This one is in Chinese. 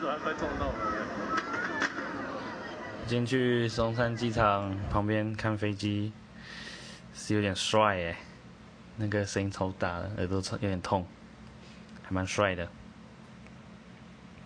都还快撞到了。今天去松山机场旁边看飞机，是有点帅哎，那个声音超大的，耳朵超有点痛，还蛮帅的。